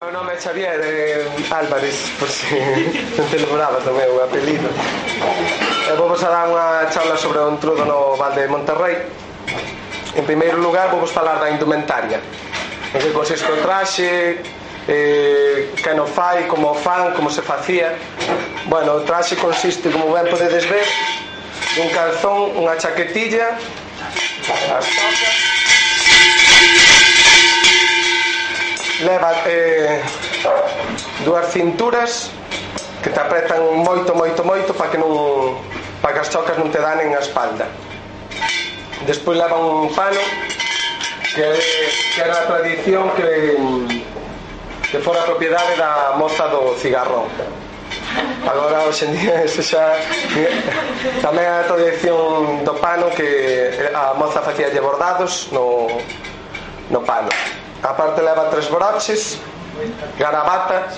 meu nome é Xavier eh, Álvarez, por si non te lembrabas do meu apelido. E vou vos a dar unha charla sobre o entrudo no Valde de Monterrey. En primeiro lugar, vou vos falar da indumentaria. En que consiste o traxe, eh, que non fai, como o fan, como se facía. Bueno, o traxe consiste, como ben podedes ver, dun calzón, unha chaquetilla, as tocas, leva eh, dúas cinturas que te apretan moito, moito, moito para que non para que as chocas non te danen a espalda. Despois leva un pano que, que era a tradición que que fora a propiedade da moza do cigarrón. Agora hoxe en día eso xa tamén a tradición do pano que a moza facía bordados no, no pano. A parte leva tres broches, garabata,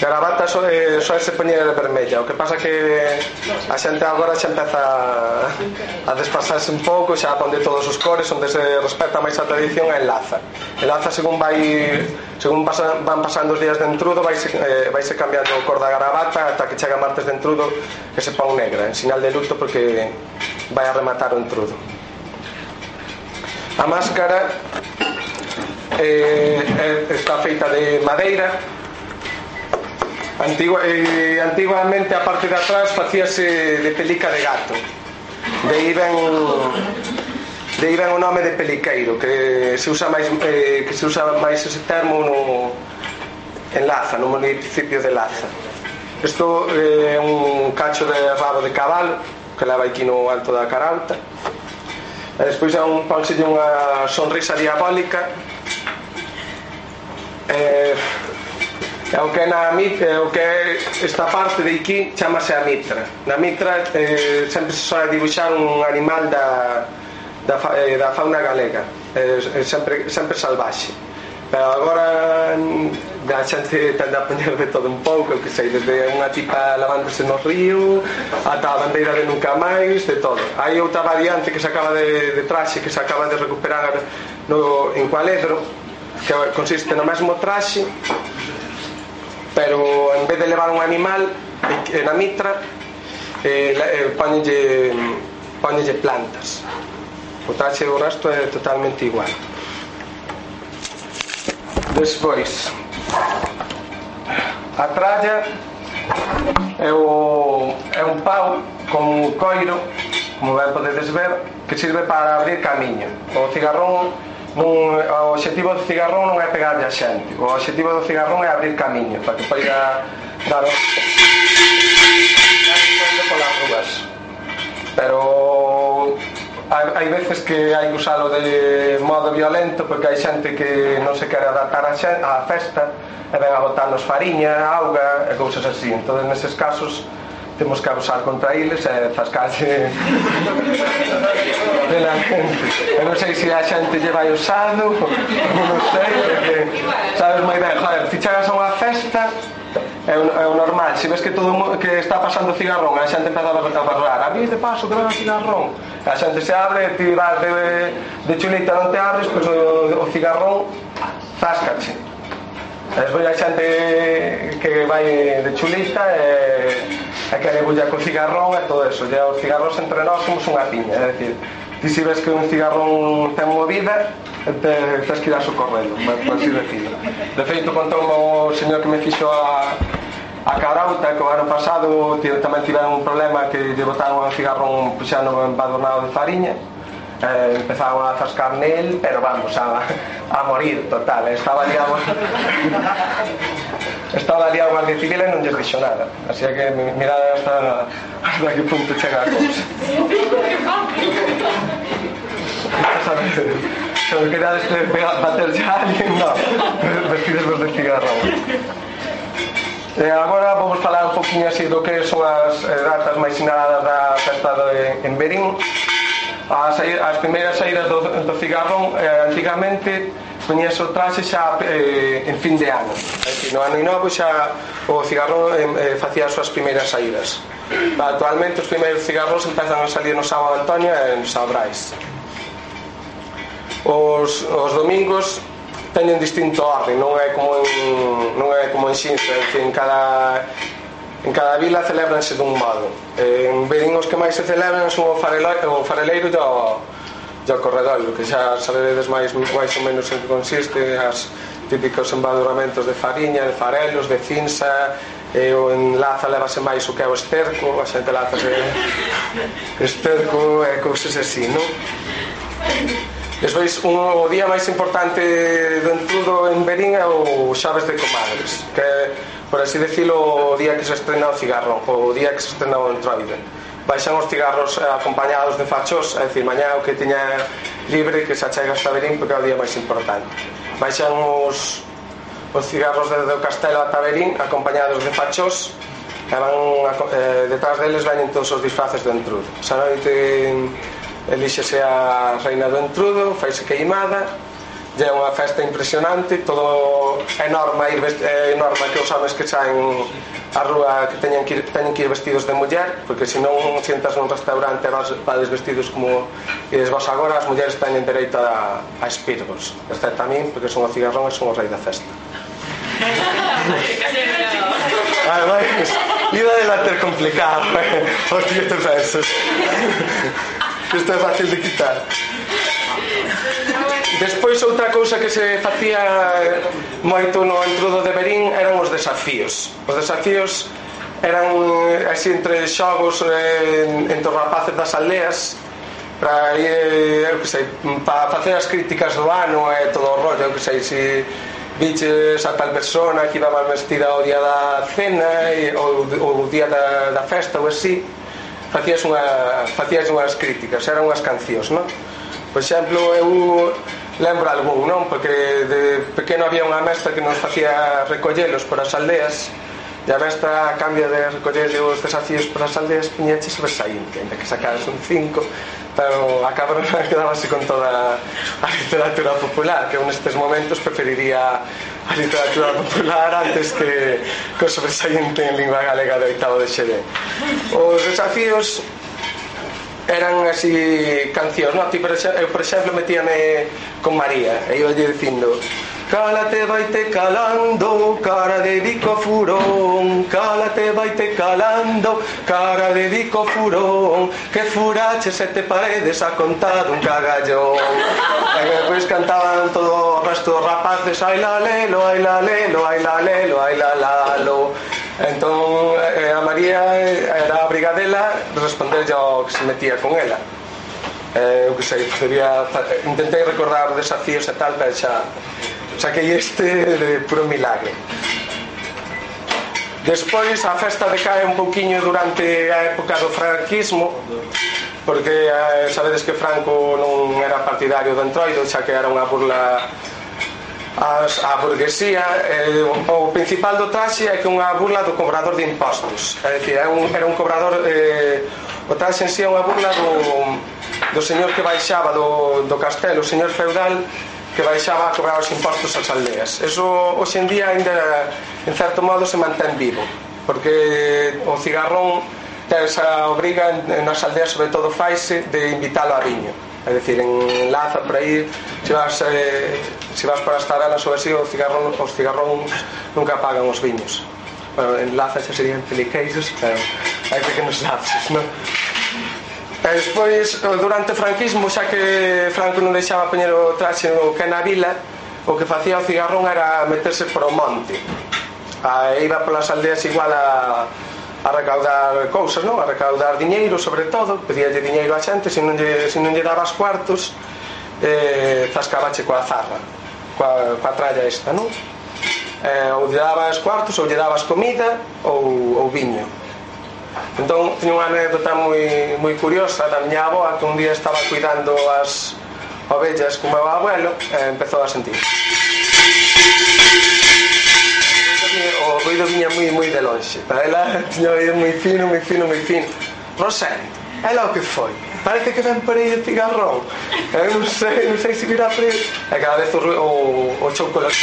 garabata só, eh, só se poñer vermella. O que pasa que a xente agora xa empeza a despasarse un pouco, xa ponde todos os cores, onde se respeta máis a tradición e enlaza. Enlaza según vai según pasa, van pasando os días de entrudo, vai se, eh, vai se cambiando o cor da garabata ata que chega martes de entrudo que se pon negra, en sinal de luto porque vai a rematar o entrudo. A máscara Eh, eh, está feita de madeira. Antigua, eh, antiguamente a parte de atrás facíase de pelica de gato. De aí ven de aí ven o nome de peliqueiro que se usa máis eh, que se usa máis ese termo no, en Laza, no municipio de Laza. Isto é eh, un cacho de rabo de cabalo que leva aquí no alto da Caralta e despois é un pauselle unha sonrisa diabólica eh, é o que na é o que esta parte de aquí chamase a mitra. Na mitra eh, sempre se soa dibuixar un animal da, da, eh, da fauna galega, eh, eh, sempre, sempre salvaxe. Pero agora mm, a xente tende a poñer de todo un pouco, que sei, desde unha tipa lavándose no río, ata a bandeira de nunca máis, de todo. Hai outra variante que se acaba de, de traxe, que se acaba de recuperar no, en Cualedro, que consiste no mesmo traxe pero en vez de levar un animal eh, na mitra eh, eh, ponenlle, ponenlle plantas. O traxe do resto é totalmente igual. Despois a tralla é, o, é un pau con coiro como ben podedes ver que sirve para abrir camiño. O cigarrón non, o objetivo do cigarrón non é pegarlle a xente. O objetivo do cigarrón é abrir camiño para que poida dar o polas rúas. Pero hai veces que hai que usalo de modo violento porque hai xente que non se quere adaptar a, xente, a festa e ven a botarnos fariña, auga e cousas así. Entón nesses casos temos que abusar contra eles e zascarse de la gente. Eu non sei se a xente lle vai usado non sei porque sabes moi ben joder, ti chegas a unha festa é o, é o normal, se ves que todo que está pasando cigarrón, a xente empeza a barrar a mí de paso que ven a cigarrón a xente se abre, ti vas de, de chulita, non te abres, pois pues, o, o cigarrón zascache Despois hai xente que vai de chulista e, e que debulla co cigarrón e todo eso. E os cigarros entre nós somos unha piña, é dicir, ti si ves que un cigarrón ten movida, te, tens que ir a socorrelo, por así decirlo. De feito, contou o señor que me fixo a, a Carauta que o ano pasado tamén tiveron un problema que lle botaron un cigarrón puxando embadurnado de fariña eh, empezaron a zascar nel, pero vamos, a, a morir, total, estaba liado estaba liado guardia civil e non lles dixo nada así que mirad hasta, hasta que punto chega a cousa se os quedades bater xa a no. Vestides vos de cigarro. Eh, agora vamos falar un poquinho así do que son as eh, datas máis sinadas da festa de, en Berín as, as primeiras saídas do, do cigarrón eh, antigamente poñías o traxe xa eh, en fin de ano. Decir, no ano novo xa o cigarrón eh, facía as súas primeiras saídas. Actualmente os primeiros cigarros empezan a salir no sábado Antonio e no Sabrais. Os, os domingos teñen distinto orden non é como en, non é como en Xinza é que en cada En cada vila celebranse dun modo. En Verín os que máis se celebran son o, farelo, o fareleiro e o, e o corredoiro, que xa sabedes máis, máis ou menos en que consiste as típicos embaduramentos de fariña, de farelos, de cinza, e o en Laza levase máis o que é o esterco, a xente Laza se esterco e cousas así, non? Despois, un, o día máis importante do entudo en Berín é o Xaves de Comadres, que por así decirlo, o día que se estrena o cigarro, o día que se estrena o entroide. Baixan os cigarros eh, acompañados de fachos, é dicir, mañá o que tiña libre que se achega hasta Berín porque é o día máis importante. Baixan os, os cigarros desde o castelo ata Taberín acompañados de fachos e van, eh, detrás deles veñen todos os disfraces do entrudo. Esa noite elíxese a reina do entrudo, faise queimada, é unha festa impresionante todo é norma ir é norma que os homens que saen a rúa que teñen que ir, teñen que ir vestidos de muller porque se non sentas nun restaurante vas, vades vestidos como ides vos agora as mulleres teñen dereito a, a espirgos excepto a min porque son o cigarrón e son o rei da festa Ademais, vida de láter complicado, eh, os o te pensas. Isto é fácil de quitar. Despois outra cousa que se facía moito no entrudo de Berín eran os desafíos. Os desafíos eran eh, así entre xogos eh, entre os rapaces das aldeas para eh, que sei, para facer as críticas do ano e todo o rollo, que sei, si viches a tal persona que iba mal vestida o día da cena e, ou, ou o día da, da festa ou así facías, unha, facías unhas críticas eran unhas cancións non? por exemplo eu lembro algún, non? Porque de pequeno había unha mestra que nos facía recollelos por as aldeas e a mestra a cambio de recoller os desafíos por as aldeas piñeches resaínte, ainda que sacaras un 5 pero a cabrona quedábase con toda a literatura popular que nestes momentos preferiría a literatura popular antes que co sobresaínte en lingua galega de oitavo de xede os desafíos eran así cancións, no? Ti, por exemplo, eu, por exemplo, metíame con María e iba lle dicindo Cálate vaite calando, cara de bico furón Cálate vaite calando, cara de bico furón Que furache sete paredes a contado un cagallón E depois cantaban todo o resto dos rapaces Ai la lelo, ai la lelo, ai la lelo, ai la lalo Entón eh, a María eh, era a brigadela responder ao que se metía con ela eh, o que sei, sería, intentei recordar desafíos e tal, pero xa saquei este de puro milagre. Despois a festa decae un pouquiño durante a época do franquismo, porque eh, sabedes que Franco non era partidario do entroido, xa que era unha burla as, a burguesía eh, o, o principal do traxe é que unha burla do cobrador de impostos. É dicir, é un, era un cobrador eh, o traxe en sí é unha burla do, do señor que baixaba do, do castelo, o señor feudal que baixaba a cobrar os impostos ás aldeas. Eso hoxe en día ainda en certo modo se mantén vivo porque o cigarrón ten esa obriga nas aldeas sobre todo faise de invitalo a viño. É dicir, en Laza, por aí, se vas, eh, se vas para as tarelas ou así, os cigarrón, os cigarróns nunca apagan os viños. Bueno, en Laza xa serían peliqueiros, pero hai pequenos lapsos, non? E despois, durante o franquismo, xa que Franco non deixaba poñer o traxe no que na vila, o que facía o cigarrón era meterse pro monte. A, iba polas aldeas igual a a recaudar cousas, non? A recaudar diñeiro, sobre todo, pedíalle diñeiro a xente, se non lle, se non lle dabas cuartos, eh, zascabache coa zarra, coa, coa tralla esta, non? Eh, ou lle dabas cuartos, ou lle dabas comida, ou, ou viño. Entón, teño unha anécdota moi, moi curiosa da miña aboa que un día estaba cuidando as ovellas co meu abuelo e eh, empezou a sentir o ruido viña moi moi de lonxe. Para ela tiña oído moi fino, moi fino, moi fino Rosario, ela o que foi? Parece que ven por aí de cigarrón. Eu non sei, non sei se virá por aí. E cada vez o, o, o chocolate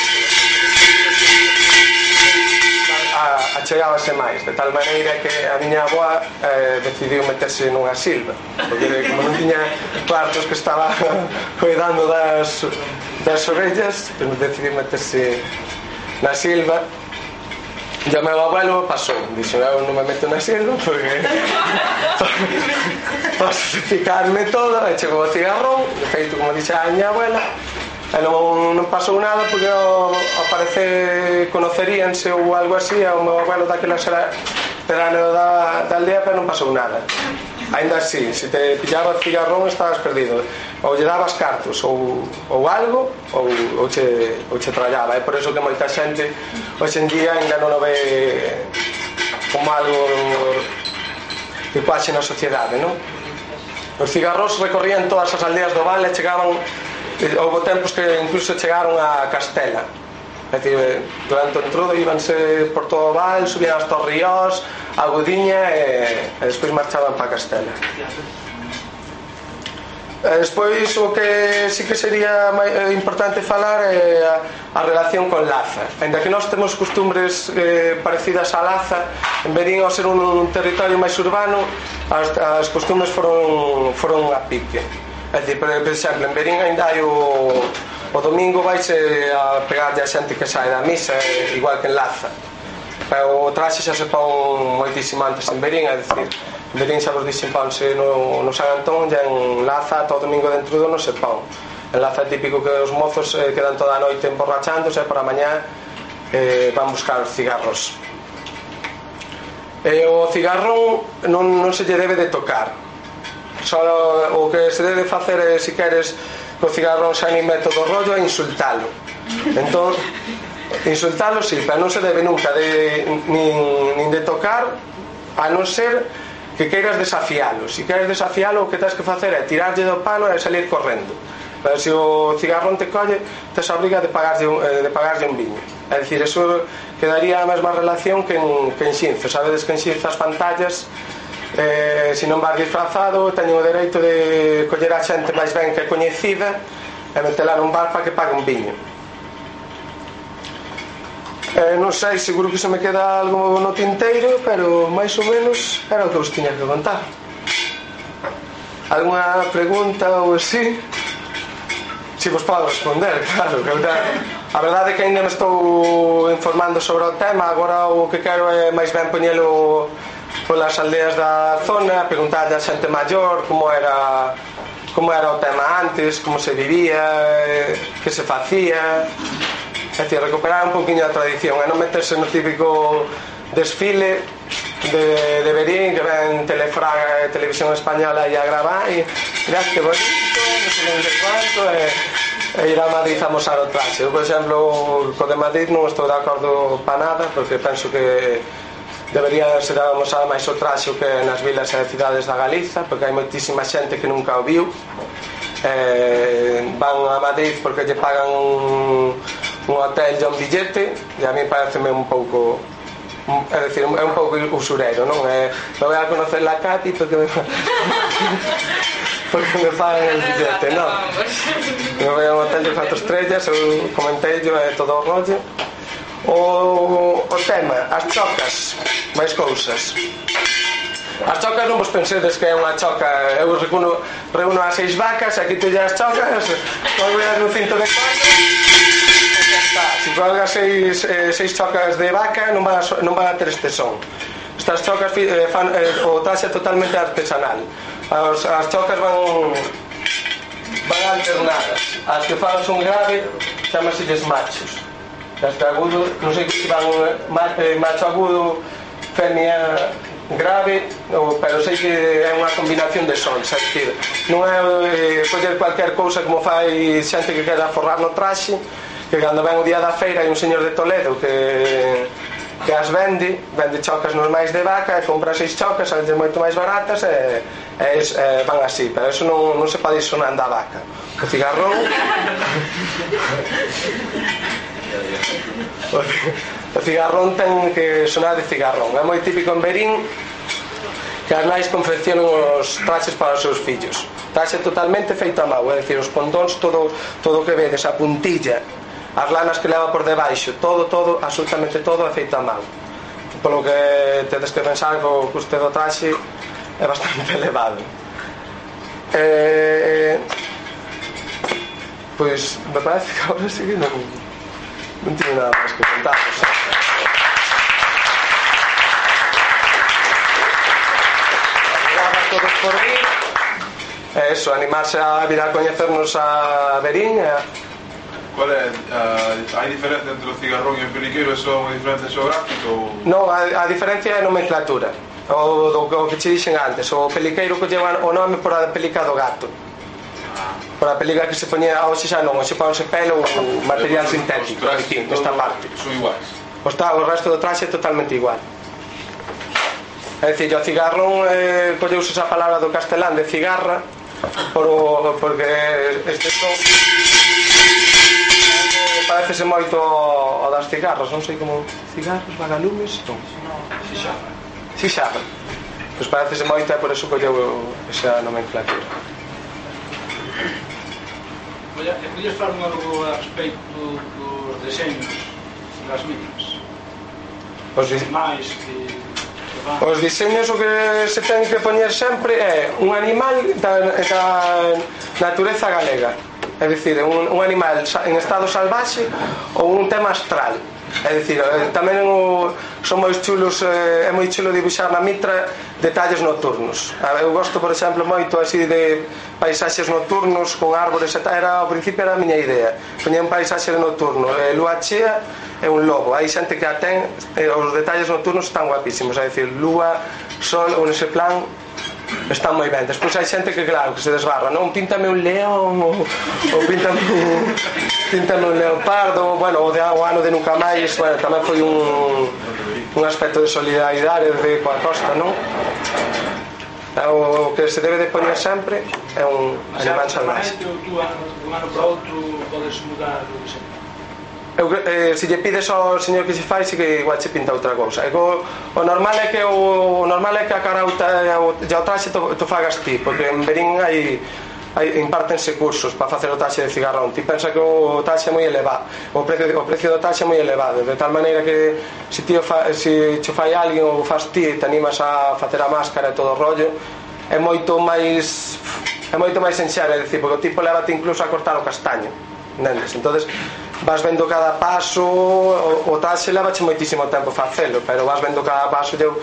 achegábase máis, de tal maneira que a miña aboa eh, decidiu meterse nunha silva, porque como non tiña cuartos que estaba cuidando das, das orellas, decidiu meterse na silva. Llamé ao abuelo, pasou. Dixo, eu ah, non me meto na xelva porque... Posso picarme todo, e chegou o cigarrón, feito como dixe a miña abuela, e non, non pasou nada porque ao, ao parecer conoceríanse ou algo así, ao meu abuelo daquela xera será da, da aldea, pero non pasou nada. Ainda así, se te pillaba cigarrón estabas perdido. Ou lle dabas cartos ou, ou algo ou, ou, che, ou che trallaba. É por eso que moita xente hoxe en día ainda non o ve como algo que pase na sociedade, non? Os cigarros recorrían todas as aldeas do Val e chegaban houve tempos que incluso chegaron a Castela. É dicir, durante o entrudo íbanse por todo o Val, subían hasta os ríos, a Gudiña e, e despois marchaban para Castela E despois o que sí que sería eh, importante falar é a, a relación con Laza. Ainda que nós temos costumbres eh, parecidas a Laza, en Berín ao ser un, un territorio máis urbano, as, as costumbres foron, foron a pique. É dicir, por exemplo, en Berín ainda hai o, o domingo vais a pegarlle a xente que sai da misa, eh, igual que en Laza o traxe xa se pon moitísimo antes en Berín, é dicir, en Berín xa vos dixen paunse no, no San Antón e en Laza todo domingo dentro do no se pon. En Laza é típico que os mozos eh, quedan toda a noite emborrachándose e para mañá eh, van buscar os cigarros. E o cigarro non, non se lle debe de tocar. Só o que se debe facer é, se queres, co cigarro xa ni meto do rollo é insultalo. Entón, Insultalo, si, pero non se debe nunca de, nin, nin de tocar a non ser que queiras desafialo Se si queres desafialo o que tens que facer é tirarlle do palo e salir correndo. Pero se o cigarrón te colle, tes a obriga de pagarlle un, eh, de pagarlle un viño. É dicir, eso quedaría a mesma relación que en, que en Xinzo. Sabedes que en Xinzo as pantallas eh, se non vas disfrazado teñen o dereito de coller a xente máis ben que coñecida e metela nun bar para que pague un viño Eh, non sei, seguro que se me queda algo no tinteiro, pero máis ou menos era o que vos tiña que contar. Alguna pregunta ou así? Si vos podo responder, claro, que a verdade é que ainda me estou informando sobre o tema, agora o que quero é máis ben poñelo polas aldeas da zona, preguntar a xente maior como era como era o tema antes, como se vivía, eh, que se facía, É dicir, recuperar un poquinho a tradición e non meterse no típico desfile de, de Berín que ven Telefraga e Televisión Española e a gravar e mirad que bonito, non sei non cuanto e, eh, e ir a Madrid a mosar o traxe eu, por exemplo, co de Madrid non estou de acordo pa nada porque penso que debería ser amosada máis o traxe que nas vilas e cidades da Galiza porque hai moitísima xente que nunca o viu eh, van a Madrid porque lle pagan un un hotel de un billete e a mí pareceme un pouco é dicir, é un pouco usurero, non? É, non voy a conocer la Cati porque me, porque me pagan el billete, non? me voy a un hotel de 4 estrellas, eu comentei, é todo o rollo. O, o tema, as chocas, máis cousas. As chocas non vos pensedes que é unha choca Eu reúno, reúno as seis vacas Aquí teño as chocas Colgo no cinto de cola Se colgas seis, eh, seis chocas de vaca non van a, non van a ter este son. Estas chocas eh, fan eh, o traxe totalmente artesanal. As, as chocas van van alternadas. As que fan son grave chamase machos. As que agudo, non sei se van eh, eh, macho agudo, femia grave, pero sei que é unha combinación de sons, é dicir, non é eh, coller cualquier cousa como fai xente que queda forrar no traxe, que cando ven o día da feira hai un señor de Toledo que que as vende, vende chocas normais de vaca e compra seis chocas, salen moito máis baratas e, e, e van así, pero eso non, non se pode ir sonando a vaca. O cigarrón o cigarrón ten que sonar de cigarrón. É moi típico en Berín que as nais confeccionan os traxes para os seus fillos. Traxe totalmente feito a mão, é dicir, os condóns, todo, todo o que vedes, a puntilla, as lanas que leva por debaixo todo, todo, absolutamente todo é feito a mão polo que tedes que pensar que o custe do traxe é bastante elevado. Eh, eh, pois me parece que agora sí que non non tiene nada máis que contar o sea. todos por vir eso, animarse a vir a coñecernos a Berín e eh, a Cual é? a, eh, hai diferencia entre o cigarrón e o peliqueiro? É só unha diferencia xeográfica? Ou... Non, a, a diferencia é a nomenclatura. O, do, o que che dixen antes, o peliqueiro que lleva o nome por a pelica do gato. Por a pelica que se ponía hoxe xa non, hoxe para o pelo ou material sintético, aquí, nesta parte. Son iguais. O, está, o resto do traxe é totalmente igual. É dicir, o cigarrón eh, colleuse esa palabra do castelán de cigarra por o, porque eh, este son parecese moito o das cigarras, non sei como cigarros, vagalumes, non. Si Xixarra. Pois parece moito e por eso colleu esa nomenclatura. Olla, e podías falar un algo a respecto dos deseños das mítimas? Os di... máis que... Os diseños o que se ten que poñer sempre é un animal da, da natureza galega é dicir, un, un animal en estado salvaxe ou un tema astral. É dicir, eh, tamén o, son moi chulos eh, é moi chulo dibuixar na mitra detalles nocturnos. Eu gosto, por exemplo, moito así de paisaxes nocturnos con árbores e era, ao principio era a miña idea. Poñía un paisaxe nocturno e, lúa chea é un lobo. Hai xente que a ten e, os detalles nocturnos están guapísimos é dicir, lúa, sol, ou nese plan está moi ben. Despois hai xente que claro que se desbarra. Non píntame un león ou, ou píntame un, píntame un leopardo. Pardo bueno, o de o ano de nunca máis. Bueno, tamén foi un un aspecto de solidaridade de coa costa non? O que se debe de poñer sempre é un animal salvaje. tú, tú, tú, tú, tú, tú, tú, tú, Eu, eh, se lle pides ao señor que se fai, se que igual che pinta outra cousa. E co, o normal é que o, o normal é que a carauta e eh, o traxe to, to fagas ti, porque en Berín hai hai impartense cursos para facer o taxe de cigarrón. Ti pensa que o taxe é moi elevado, o precio o precio do taxe é moi elevado, de tal maneira que se ti fa, se che fai alguén ou faz ti, te animas a facer a máscara e todo o rollo, é moito máis é moito máis enxer, é dicir, porque o tipo leva incluso a cortar o castaño Nendes? entonces vas vendo cada paso o, o tal se levache moitísimo tempo facelo pero vas vendo cada paso eu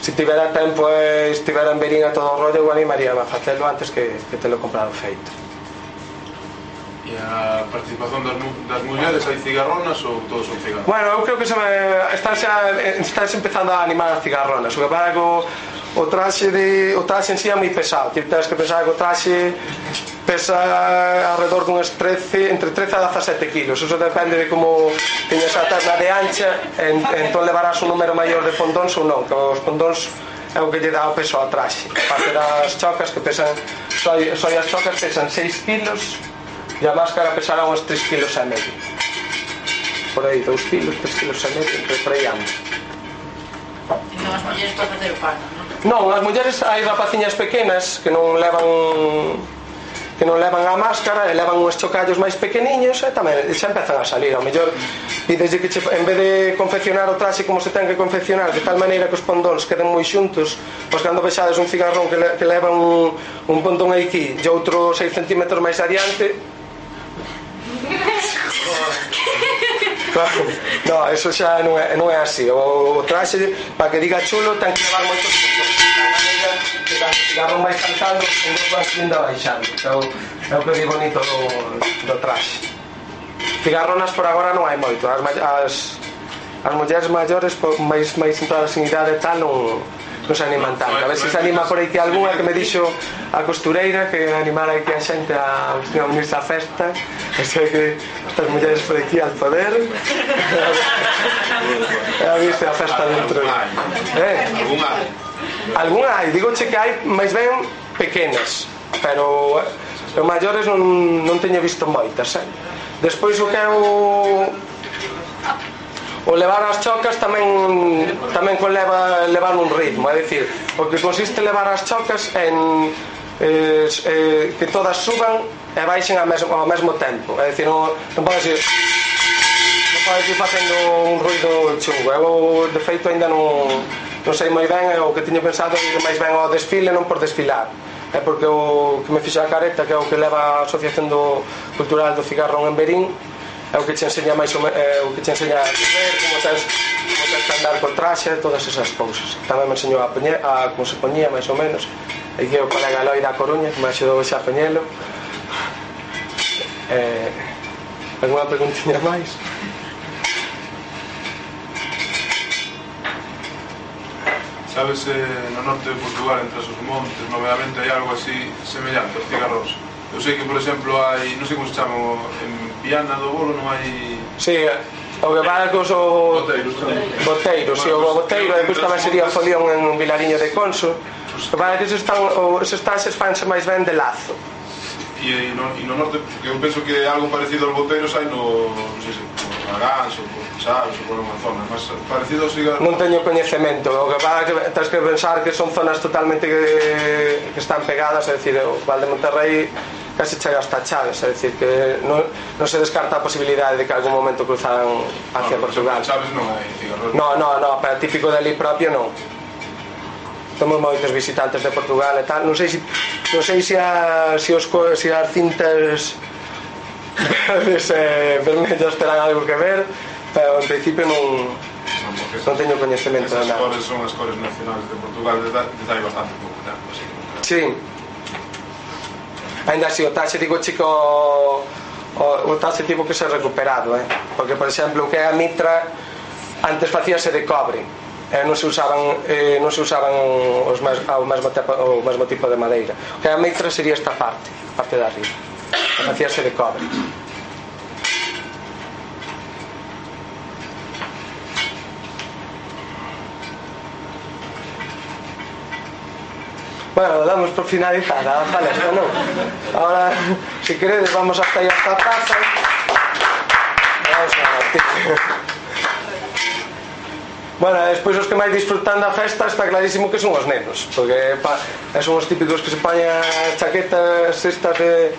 se tivera tempo e estivera en Berín a todo o rollo eu animaría a facelo antes que, que te lo comprado feito E a participación das, das mulleres hai cigarronas ou todos son cigarronas? Bueno, eu creo que se me, están xa, están empezando a animar as cigarronas o que para que o traxe de o traxe en si sí é moi pesado ti tens que pensar que o traxe pesa alrededor dunhas 13 entre 13 a 17 kilos eso depende de como teñas a terna de ancha en, entón levarás un número maior de fondóns ou non que os fondóns é o que lle dá o peso ao traxe parte das chocas que pesan só, só as chocas pesan 6 kilos e a máscara pesará uns 3 kilos e medio por aí 2 kilos, 3 kilos e medio entre por aí ambos as mulleres para facer o pano, non? Non, as mulleres hai rapaciñas pequenas que non levan que non levan a máscara e levan uns chocallos máis pequeniños e tamén xa empezan a salir ao mellor pideslle que che, en vez de confeccionar o traxe como se ten que confeccionar de tal maneira que os pondóns queden moi xuntos pois cando vexades un cigarrón que, le, que leva un, un pondón aquí e outro 6 centímetros máis adiante No, eso xa non é, non é así. O, o traxe, para que diga chulo, ten que levar moitos puntos. A maneira máis cantando, e non vas vindo baixando. Então, é o que di bonito do, do traxe. Cigarronas por agora non hai moito. As, as, as mulleres maiores, máis, máis entradas en idade tal, non, nos animan tanto. A ver se se anima por aí que algunha que me dixo a costureira que animara aquí a xente a, a unirse á festa. E sei que estas mulleres por aquí al poder. E a viste a festa dentro. Eh? Algún hai. Algún hai. Que hai máis ben pequenas, pero eh, maiores non, non teño visto moitas, eh? Despois o que é o o levar as chocas tamén tamén conleva levar un ritmo é dicir, o que consiste levar as chocas en eh, eh, que todas suban e baixen ao mesmo, ao mesmo tempo é dicir, non, non pode ser non pode ir facendo un ruido chungo eu de feito ainda non non sei moi ben o que tiño pensado ir máis ben ao desfile non por desfilar é porque o que me fixa a careta que é o que leva a Asociación do Cultural do Cigarrón en Berín é o que te enseña máis o, é o que te enseña a comer, como tens, como tens que andar con traxe, todas esas cousas. Tamén me enseñou a, poñer a como se poñía máis ou menos. E que o colega Eloi da Coruña, que me axudou xa a poñelo. Eh, alguna preguntinha máis? Sabes, eh, no norte de Portugal, entre os montes, novamente hai algo así semellante, os cigarros. Eu sei que, por exemplo, hai, non sei como se chama en Viana do Bolo non hai... Sí, o que van cos o... Boteiros tamén. Boteiro, sí, o Boteiro, e depois tamén sería Folión en un vilariño de Conso. O que que se están, o, se están se fanse máis ben de lazo. E, e, no, e no norte, que eu penso que algo parecido aos boteiros hai no, non sei se, por Arás ou por Chaves ou por Amazonas, mas parecido siga... Non teño coñecemento, o que para que tens que pensar que son zonas totalmente que, que están pegadas, é dicir, o Val de Monterrey casi chega hasta Chaves é dicir que non, non se descarta a posibilidade de que algún momento cruzaran hacia no, Portugal. Chaves non hai cigarros no, no, no, para típico dali propio non. Temos moitos visitantes de Portugal e tal. Non sei se, non sei se, a, se, os, se as cintas eh vermellas terán algo que ver pero en principio non non teño coñecemento de nada. Esas cores son as cores nacionales de Portugal desde, desde hai bastante pouco tempo, así que... Sí ainda así o taxe digo chico o, o taxe tivo que ser recuperado eh? porque por exemplo o que é a mitra antes facíase de cobre eh, non se usaban eh, non se usaban os mes, ao mesmo tipo, o mesmo tipo de madeira. O que a mitra sería esta parte, a parte de arriba. Facíase de cobre. Bueno, damos por finalizada a palestra, non? Ahora, se si queredes, vamos hasta aí hasta a casa. Vamos a Bueno, despois os que máis disfrutan da festa está clarísimo que son os nenos porque pa, son os típicos que se pañan chaquetas estas de,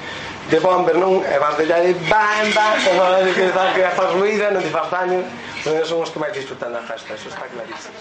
de bomber, non? E vas de ya bam, bam, e que, que faz ruida, non te faz daño. Son os que máis disfrutan da festa, eso está clarísimo.